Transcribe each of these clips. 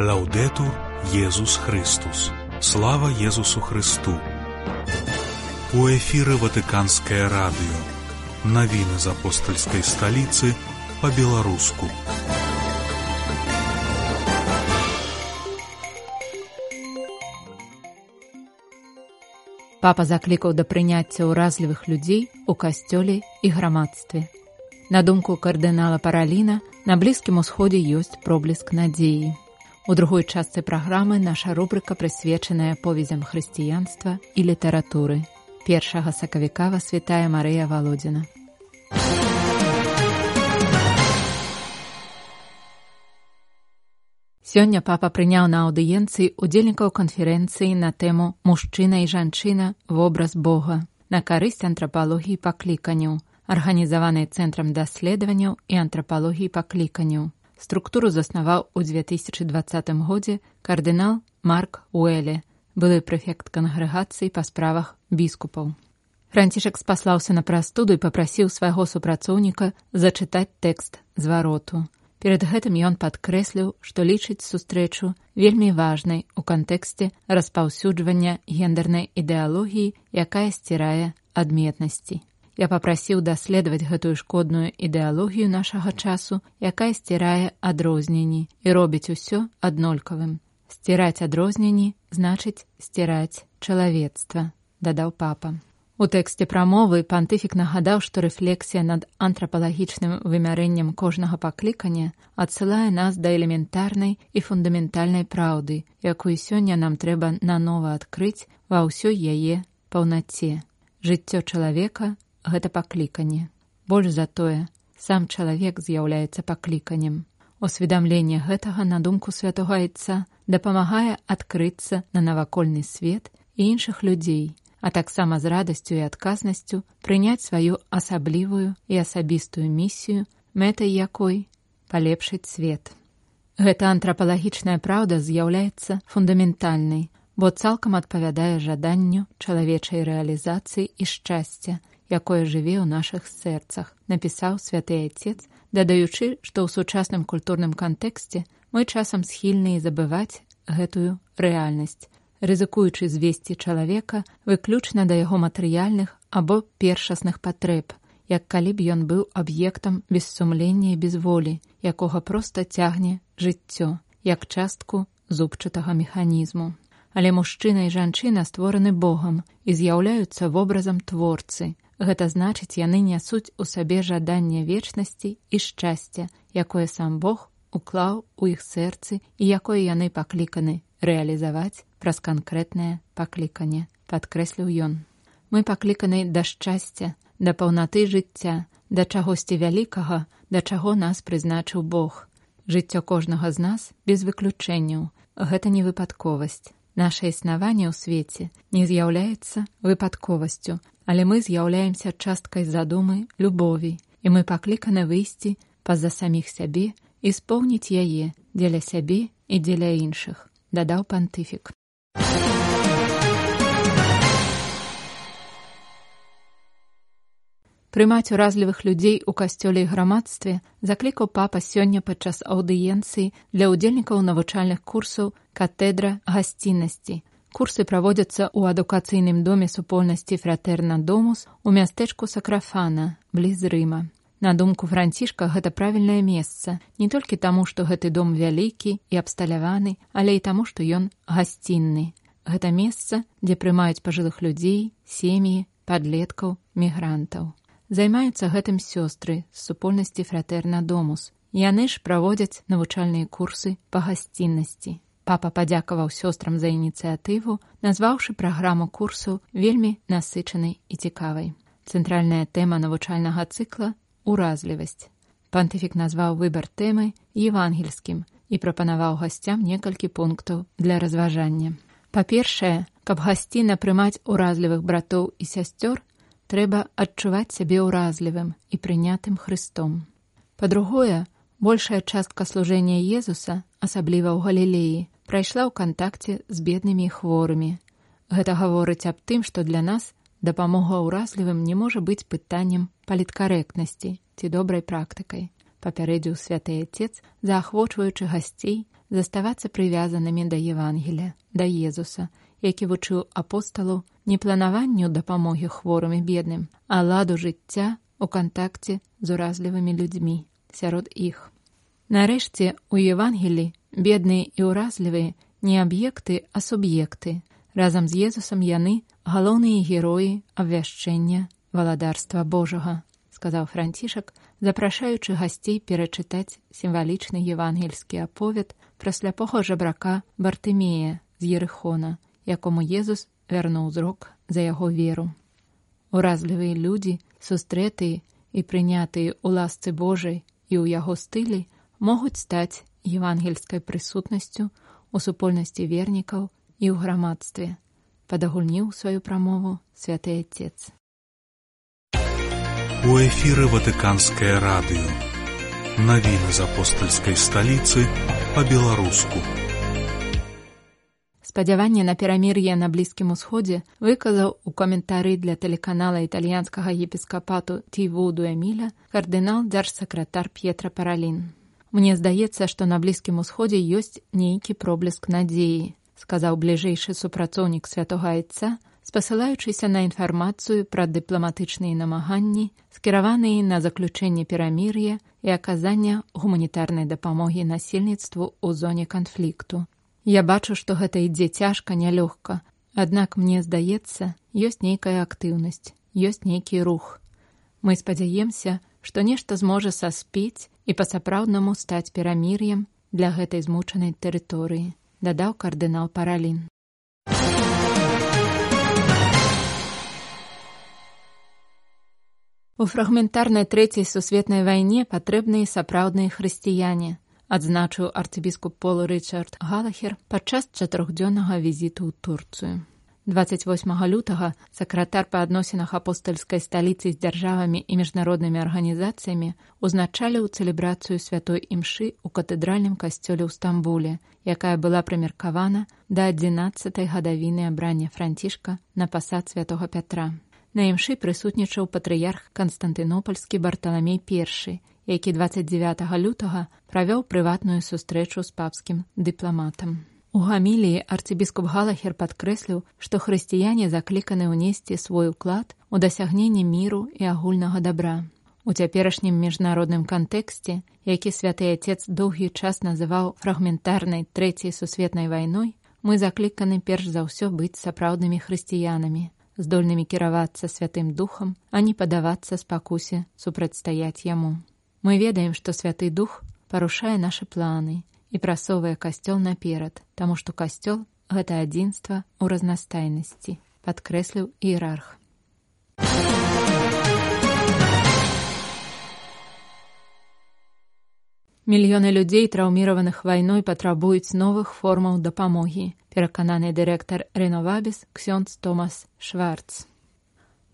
Лаўдетур Езус Христус. Слава Езусу Христу. У эфіры Ватыканскае радыё. Навіны з апостальскай сталіцы па-беларуску. Папа заклікаў да прыняцця ўразлівых людзей у касцёле і грамадстве. На думку кардынала параліна на блізкім усходзе ёсць пробліск надзеі. У другой частцы праграмы наша рубрыка прысвечаная повезям хрысціянства і літаратуры. Першага сакавіка вас святая Марыя Володзіна. Сёння папа прыняў на аўдыенцыі удзельнікаў канферэнцыі на тэму мужчына і жанчына вобраз Бога на карысць антрапалогіі пакліканняў арганізаванай цэнтрам даследаванняў і антрапалогіі пакліканняў. Структуру заснаваў у 2020 годзе кардынал Марк Уэле, былы прэфект кангрэгацыі па справах біскупаў. Францішак спаслаўся на прастуду і папрасіў свайго супрацоўніка зачытаць тэкст звароту. Перад гэтым ён падкрэсліў, што лічыць сустрэчу вельмі важнай у кантэксце распаўсюджвання гендернай ідэалогіі, якая сцірае адметнасці. Я папрасіў даследаваць гэтую шкодную ідэалогію нашага часу, якая сцірае адрозненні і робіць усё аднолькавым. Сціраць адрозненні значыць сціраць чалавецтва, дадаў папа. У тэксце прамовы пантыфік нагадаў, што рэфлексія над антрапалагічным вымярэннем кожнага паклікання адсылае нас да элементарнай і фундаментальнай праўды, якую сёння нам трэба нанова адкрыць ва ўсёй яе паўнаце. Жыццё чалавека гэта пакліканне. Больш за тое, сам чалавек з'яўляецца пакліканнем. Усведамленне гэтага на думку святого айца дапамагае адкрыцца на навакольны свет і іншых людзей, а таксама з радасцю і адказнасцю прыняць сваю асаблівую і асабістую місію, мэтай якой палепшыць свет. Гэта антрапалагічная праўда з'яўляецца фундаментальнай, бо цалкам адпавядае жаданню чалавечай рэалізацыі і шчасця, якое жыве ў нашых сэрцах, напісаў святы айцец, дадаючы, што ў сучасным культурным кантэксце мы часам схільныя забываць гэтую рэальнасць, рызыкуючы звесці чалавека выключна да яго матэрыяльных або першасных патрэб, як калі б ён быў аб'ектам бессумлення і без волі, якога проста цягне жыццё, як частку зубчатага механізму. Але мужчына і жанчына створаны Богам і з'яўляюцца вобразам творцы, Гэта значыць, яны нясуць у сабе жаданне вечнасці і шчасця, якое сам Бог уклаў у іх сэрцы і якое яны пакліканы рэалізаваць праз канкрэтнае пакліканне, падкрэсліў ён. Мы пакліканы да шчасця, да паўнаты жыцця, да чагосьці вялікага, да чаго нас прызначыў Бог. Жыццё кожнага з нас без выключэнняў. Гэта не выпадковасць. Наша існаванне ў свеце не з'яўляецца выпадковасцю, але мы з'яўляемся часткай задумы любові і мы пакліканы выйсці па-за саміх сябе і споўніць яе дзеля сябе і дзеля іншых дадаў пантыфік прымаць уразлівых людзей у касцёле і грамадстве заклікаў папа сёння падчас аўдыенцыі для ўдзельнікаў навучальных курсаў катедра гасціннасці Курсы праводзяцца ў адукацыйным доме супольнасці фратэрна домус у мястэчку сакрафана бліз рыма. На думку францішка гэта правільнае месца не толькі таму, што гэты дом вялікі і абсталяваны, але і таму, што ён гасцінны. Гэта месца, дзе прымаюць пажылых людзей, сем'і, падлеткаў, мігрантаў. Займаюцца гэтым сёстры з супольнасці фратэрна домус. Яны ж праводзяць навучальныя курсы па гасціннасці. Папа падзякаваў сёстрам за ініцыятыву, назваўшы праграму курсу вельмі насычанай і цікавай. Цэнтральная тэма навучальнага цыкла уразлівасць. Пантыфік назваў выбар тэмы евангельскім і прапанаваў гасцям некалькі пунктаў для разважання. Па-першае, каб гасціна прымаць уразлівых братоў і сясцёр, трэба адчуваць сябе ўразлівым і прынятым Христом. Па-другое, большая частка служэння Езуса, асабліва ў галілеі, прайшла ў кантакце з беднымі хворымі. Гэта гаворыць аб тым, што для нас дапамога ўразлівым не можа быць пытаннем паліткарэктнасці ці добрай практыкай. папярэдзіў святы отец, заахвочваючы гасцей заставацца прывязанымі да Евангеля, да Езуса, які вучыў апосталу не планаванню дапамогі хворым і бедным, а ладу жыцця у кантакце з уразлівымі людзьмі сярод іх. Нарэшце у Евангелі бедныя і ўразлівыя не аб'екты, а суб'екты. Разам з Езусам яны галоўныя героі абвяшчэння валадарства Божага, сказаў францішак, запрашаючы гасцей перачытаць сімвалічны евангельскі аповед пра сляпога жабрака бартымея з ерыхона, якому Езус вярнуў зрок за яго веру. Уразлівыя людзі, сустрэтыя і прынятыя ў ласцы Божай і ў яго стылі могуць стаць евангельскай прысутнасцю у супольнасці вернікаў і ў грамадстве, падагульніў сваю прамову святы отец. У эфіры ватыканскае радыё. Навіны з апостальскай сталіцы па-беларуску. Спадзяванне на перамір'е на блізкім усходзе выказаў у каментары для тэлеканала італьянскага епіскапату Тівуду Эміля кардынал дзяржсакратар П'етра Паралін. Мне здаецца, што на блізкім усходзе ёсць нейкі проблеск надзеі, сказаў бліжэйшы супрацоўнік святого айца, спасылаючыся на інфармацыю пра дыпламатычныя намаганні, скіраваныя на заключэнне перамір'я і аказання гуманітарнай дапамогі насельніцтву ў зоне канфлікту. Я бачу, што гэта ідзе цяжка, нялёгка, аднак мне здаецца, ёсць нейкая актыўнасць, ёсць нейкі рух. Мы спадзяемся, што нешта зможа саспець і па-сапраўднаму стаць перамір'ем для гэтай змучанай тэрыторыі, дадаў кардынал паралін. У фрагментарнай трэцяй сусветнай вайне патрэбныя сапраўдныя хрысціяне, адзначыў арцыбіскуп Пол Рчард Галахер падчас чатырохдзённага візіту ў Турцыю. 28 лютага сакратар па адносінах апостальскай сталіцы з дзяржавамі і міжнароднымі арганізацыямі узначаліў цэлебрацыю святой імшы ў катэдральным касцёле ў стамбуле, якая была прымеркавана да 11 гадавіны абрання францішка на пасад святого пятра. На імшы прысутнічаў патрыярх канстантынопольскі барталамей першы, які 29 лютага правёў прыватную сустрэчу з папскім дыпламатам. У гаміліі арцыбіскуп галахер падкрэсліў, што хрысціяне закліканы ўнесці свой уклад у дасягненне міру і агульнага дабра. У цяперашнім міжнародным кантэксце, які святы отец доўгі час называў фрагментарнай трэцяй сусветнай вайной, мы закліканы перш за ўсё быць сапраўднымі хрысціянамі, здольнымі кіравацца святым духам, а не падавацца спакусе супрацьстаяць яму. Мы ведаем, што святы дух парушае нашы планы, і прасовае касцёл наперад, таму што касцёл гэта адзінства ў разнастайнасці, падкрэсліў іерарх. Мільёны людзей, траўміраваных вайной патрабуюць новых формаў дапамогі, перакананы дырэктар Рновабіс Ксёнц Томас Шварц.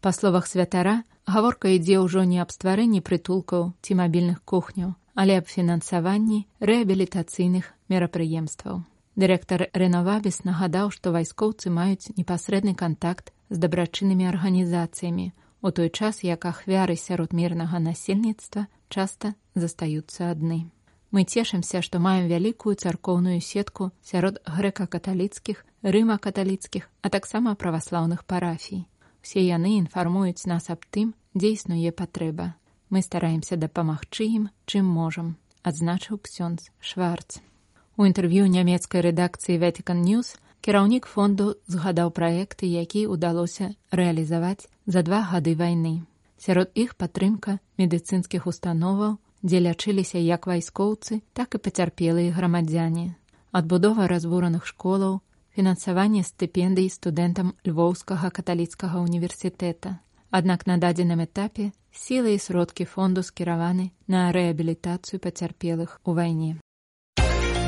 Па словах святара, гаворка ідзе ўжо не аб стварэнні прытулкаў ці мабільных кухняў, але аб фінансаванні рэабілітацыйных мерапрыемстваў. Дырэктар Рэнавабіс нагадаў, што вайскоўцы маюць непасрэдны кантакт з дабрачыннымі арганізацыямі, у той час як ахвяры сярод мірнага насельніцтва часта застаюцца адны. Мы цешымся, што маем вялікую царкоўную сетку сярод грэка-каталіцкіх, рыма-каталіцкіх, а таксама праваслаўных парафій. Усе яны інфармуюць нас аб тым, дзе існуе патрэба. Мы стараемся дапамагчы ім, чым можам, адзначыў ксёнз Шварц. У інтэрв'ю нямецкай рэдакцыі Вэтикан News кіраўнік фонду згадаў праекты, які ўдалося рэалізаваць за два гады вайны. Сярод іх падтрымка медыцынскіх установаў, дзе лячыліся як вайскоўцы, так і пацярпелыя грамадзяне. Адбудова разбураных школаў, фінансаванне стыпендый студэнтам львоўскага каталіцкага універсітэта. Аднак на дадзеным этапе сілы і сродкі фонду скіраваны на рэабілітацыю пацярпелых у вайне.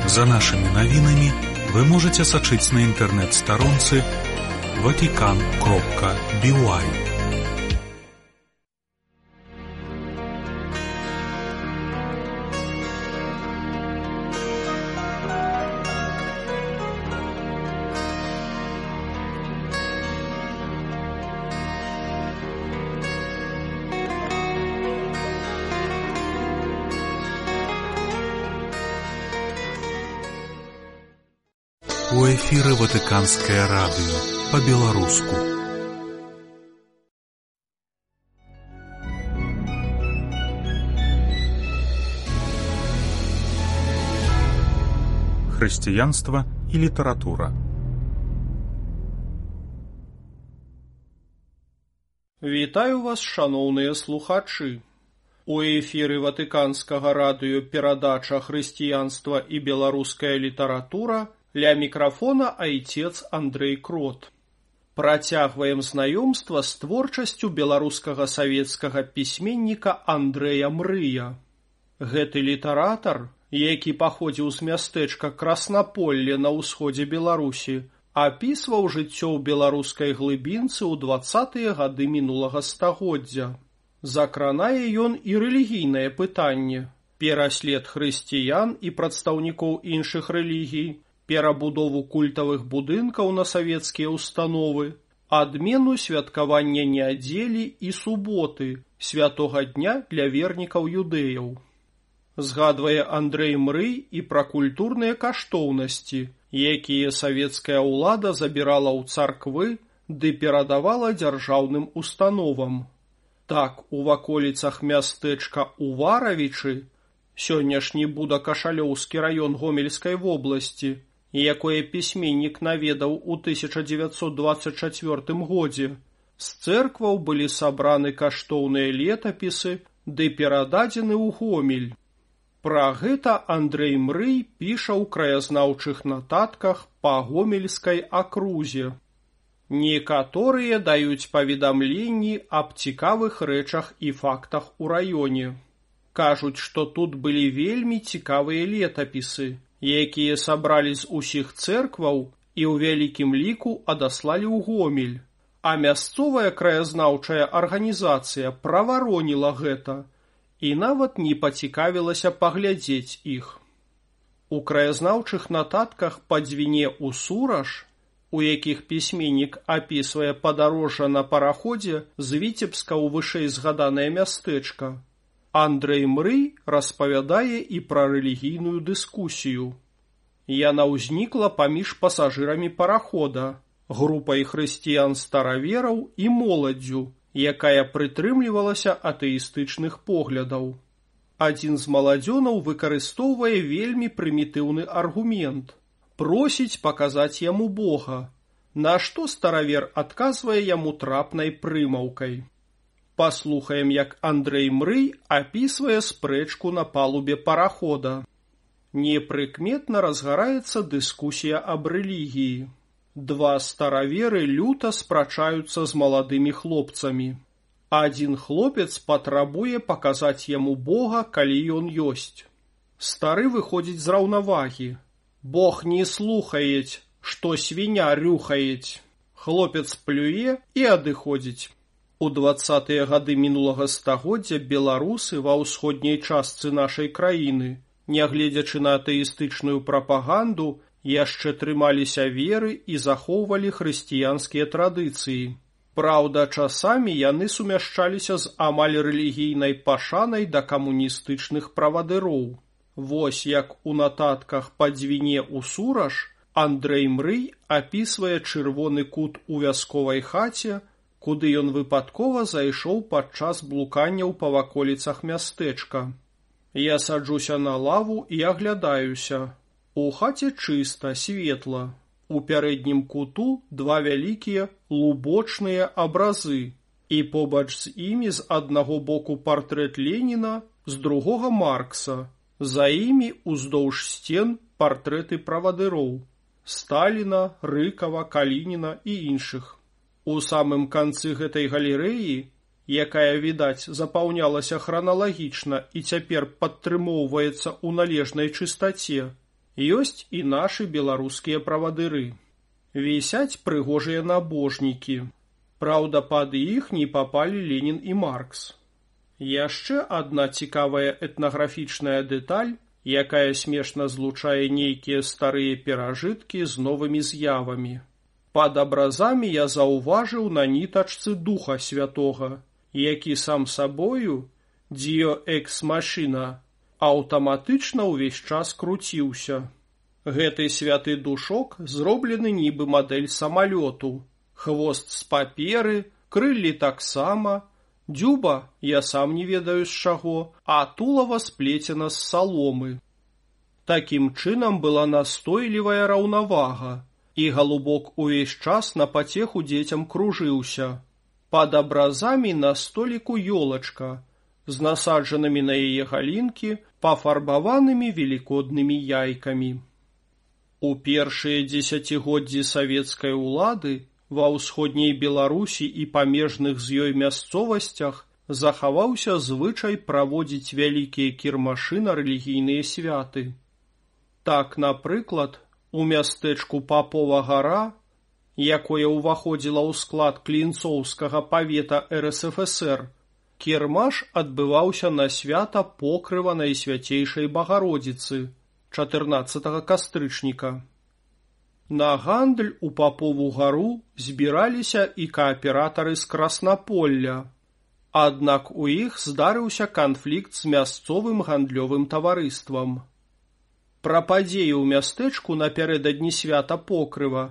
За нашымі навінамі вы можете сачыць на інтэрнэт-старонцы ватикан кропка бівай. У эфіры ватыканскае радыё па-беларуску. Хрысціянства і літаратура. Вітаю вас, шаноўныя слухачы. У эфіры ватыканскага радыё перадача хрысціянства і беларуская літаратура ля мікрафона айцец Андрэй Крот. Працягваем знаёмства з творчасцю беларускага савецкага пісьменніка Андрэя Мрыя. Гэты літаратар, які паходзіў з мястэчка краснаполле на ўсходзе Беларусі, апісваў жыццё ў беларускай глыбінцы ў двадцатыя гады мінулага стагоддзя. Закранае ён і рэлігійнае пытанне, пераслед хрысціян і прадстаўнікоў іншых рэлігій, перабудову культавых будынкаў на савецкія ўстановы, адмену святкавання нядзелі і суботы, святога дня для вернікаў юдэяў. Згадвае Андрэй Мрый і пра культурныя каштоўнасці, якія савецкая ўлада забірала ў царквы ды перадавала дзяржаўным установам. Так у ваколіцах мястэчка Уваравічы, сённяшні буда кашалёўскі раён гомельскай вобласці, якое пісьменнік наведаў у 1924 годзе, з цэркваў былі сабраны каштоўныя летапісы ды перададзены ў гомель. Пра гэта Андрэй Мрый піша ў краязнаўчых нататках па гомельскай акрузе. Некаторыя даюць паведамленні аб цікавых рэчах і фактах у раёне. Кажуць, што тут былі вельмі цікавыя летапісы, якія сабралі з усіх цэркваў і ў вялікім ліку адаслалі ў гомель. А мясцовая краязнаўчая арганізацыя правароніла гэта і нават не пацікавілася паглядзець іх. У краязнаўчых нататках па дзвіне ў сураж, у якіх пісьменнік апісвае падарожжа на параходзе з віцебска ў вышэй згаданае мястэчка. Андрэй Мрый распавядае і пра рэлігійную дыскусію. Яна ўзнікла паміж пасажырамі парахода, групай хрысціян старавераў і моладдзю, якая прытрымлівалася атэістычных поглядаў. Адзін з маладзёнаў выкарыстоўвае вельмі прымітыўны аргумент, просіць паказаць яму Бога, на што старавер адказвае яму трапнай прымаўкай. Паслухаем, як Андрэй Мрый апісвае спрэчку на палубе парахода. Непрыкметна разгараецца дыскусія аб рэлігіі. Два стараверы люта спрачаюцца з маладымі хлопцамі. Адзін хлопец патрабуе паказаць яму Бога, калі ён ёсць. Стары выходзіць з раўнавагі. Бог не слухаець, што свіня рюхаець. Хлопец плюе і адыходзіць. У двадцатыя гады мінулага стагоддзя беларусы ва ўсходняй частцы нашай краіны, нягледзячы на атэістычную прапаганду, яшчэ трымаліся веры і захоўвалі хрысціянскія традыцыі. Праўда, часамі яны сумяшчаліся з амаль рэлігійнай пашанай да камуністычных правадыроў. Вось як у нататках па дзвіне ў сураж Андрэй Мрый апісвае чырвоны кут у вясковай хаце, куды ён выпадкова зайшоў падчас блуканняў па ваколіцах мястэчка. Я саджуся на лаву і аглядаюся. У хаце чыста, светла. У пярэднім куту два вялікія лубочныя абразы, і побач з імі з аднаго боку партрэт Леніна, з другога Маркса. За імі уздоўж сцен партрэты правадыроў Сталіна, Рыкава, Калініна і іншых. У самым канцы гэтай галерэі, якая, відаць, запаўнялася храналагічна і цяпер падтрымоўваецца ў належнай чыстаце, ёсць і нашы беларускія правадыры. Вісяць прыгожыя набожнікі. Праўда, пад іх не папалі Ленін і Маркс. Яшчэ адна цікавая этнаграфічная дэталь, якая смешна злучае нейкія старыя перажыткі з новымі з'явамі. Пад абразамі я заўважыў на нітачцы духа святога, які сам сабою дзіо экс-машына аўтаматычна ўвесь час круціўся. Гэты святы душок зроблены нібы мадэль самалёту. Хвост з паперы, крыллі таксама, дзюба я сам не ведаю з чаго, а тулава сплецена з саломы. Такім чынам была настойлівая раўнавага, і галубок увесь час на пацеху дзецям кружыўся. Пад абразамі на століку ёлачка, з насаджанымі на яе галінкі пафарбаванымі велікоднымі яйкамі. У першыя дзесяцігоддзі савецкай улады ва ўсходняй Беларусі і памежных з ёй мясцовасцях захаваўся звычай праводзіць вялікія кірмашы на рэлігійныя святы. Так, напрыклад, у мястэчку папова гара, якое ўваходзіла ў склад клінцоўскага павета РСФСР, кірмаш адбываўся на свята покрыва найсвяцейшай багародзіцы, 14 кастрычніка. На гандль у папову гару збіраліся і кааператары з краснаполля. Аднак у іх здарыўся канфлікт з мясцовым гандлёвым таварыствам. Пра падзеі ў мястэчку напярэдадні свята покрыва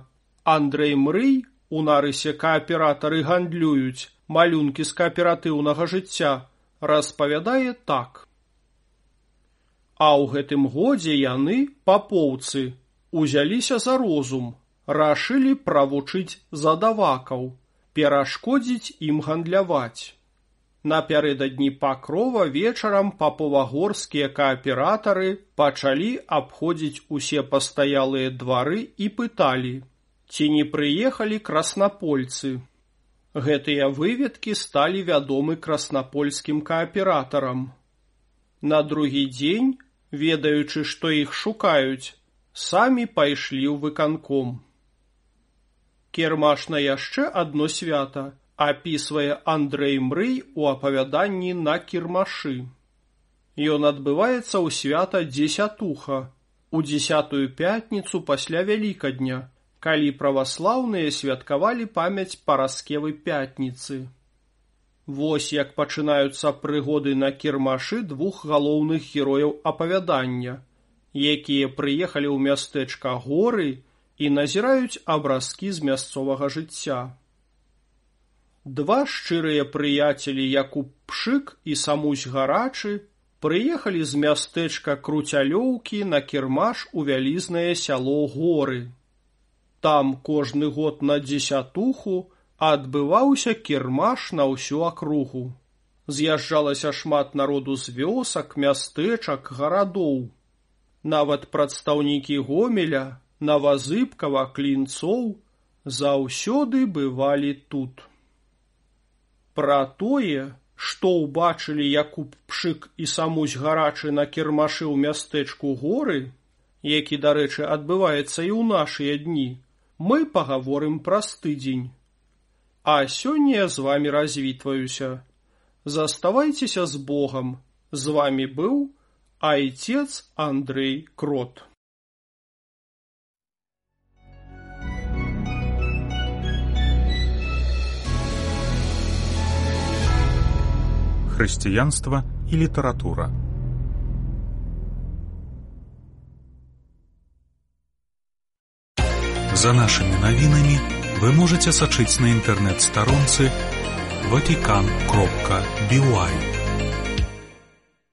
Андрэй Мрый у нарысе кааператары гандлююць малюнкі з кааператыўнага жыцця распавядае так. А ў гэтым годзе яны, папоўцы, узяліся за розум, рашылі правучыць задавакаў, перашкодзіць ім гандляваць. Напярэдадні пакрова вечарам паповагорскія кааператары пачалі абходзіць усе пастаялыя двары і пыталі, ці не прыехалі краснапольцы. Гэтыя выведкі сталі вядомы краснапольскім кааператарам. На другі дзень ведаючы, што іх шукаюць, самі пайшлі ў выканком. Кермаш на яшчэ адно свята апісвае Андрэй Мрый у апавяданні на кірмашы. Ён адбываецца ў свята дзесятуха, у дзесятую пятніцу пасля вялікадня, калі праваслаўныя святкавалі памяць параскевы пятніцы. Вось як пачынаюцца прыгоды на кірмашы двух галоўных герояў апавядання, якія прыехалі ў мястэчка горы і назіраюць абразкі з мясцовага жыцця. Два шчырыя прыяцелі Якуб пшык і самусь гарачы прыехалі з мястэчка круцялёўкі на кірмаш у вялізнае сяло горы. Там кожны год на дзесятуху адбываўся кірмаш на ўсю акругу. З'язджалася шмат народу з вёсак, мястэчак, гарадоў. Нават прадстаўнікі гомеля, навазыбкава клінцоў заўсёды бывалі тут. Пра тое, што ўбачылі Якуб пшык і самусь гарачы на кірмашы ў мястэчку горы, які, дарэчы, адбываецца і ў нашыя дні, мы пагаворым праз тыдзень. А сёння я з вами развітваюся. Заставайцеся з Богом. З вами быў айцец Андрей Крот. Хрысціянства і літаратура. За нашымі навінамі вы можете сачыць на інтэрнэт-старонцы ватикан кропка бівай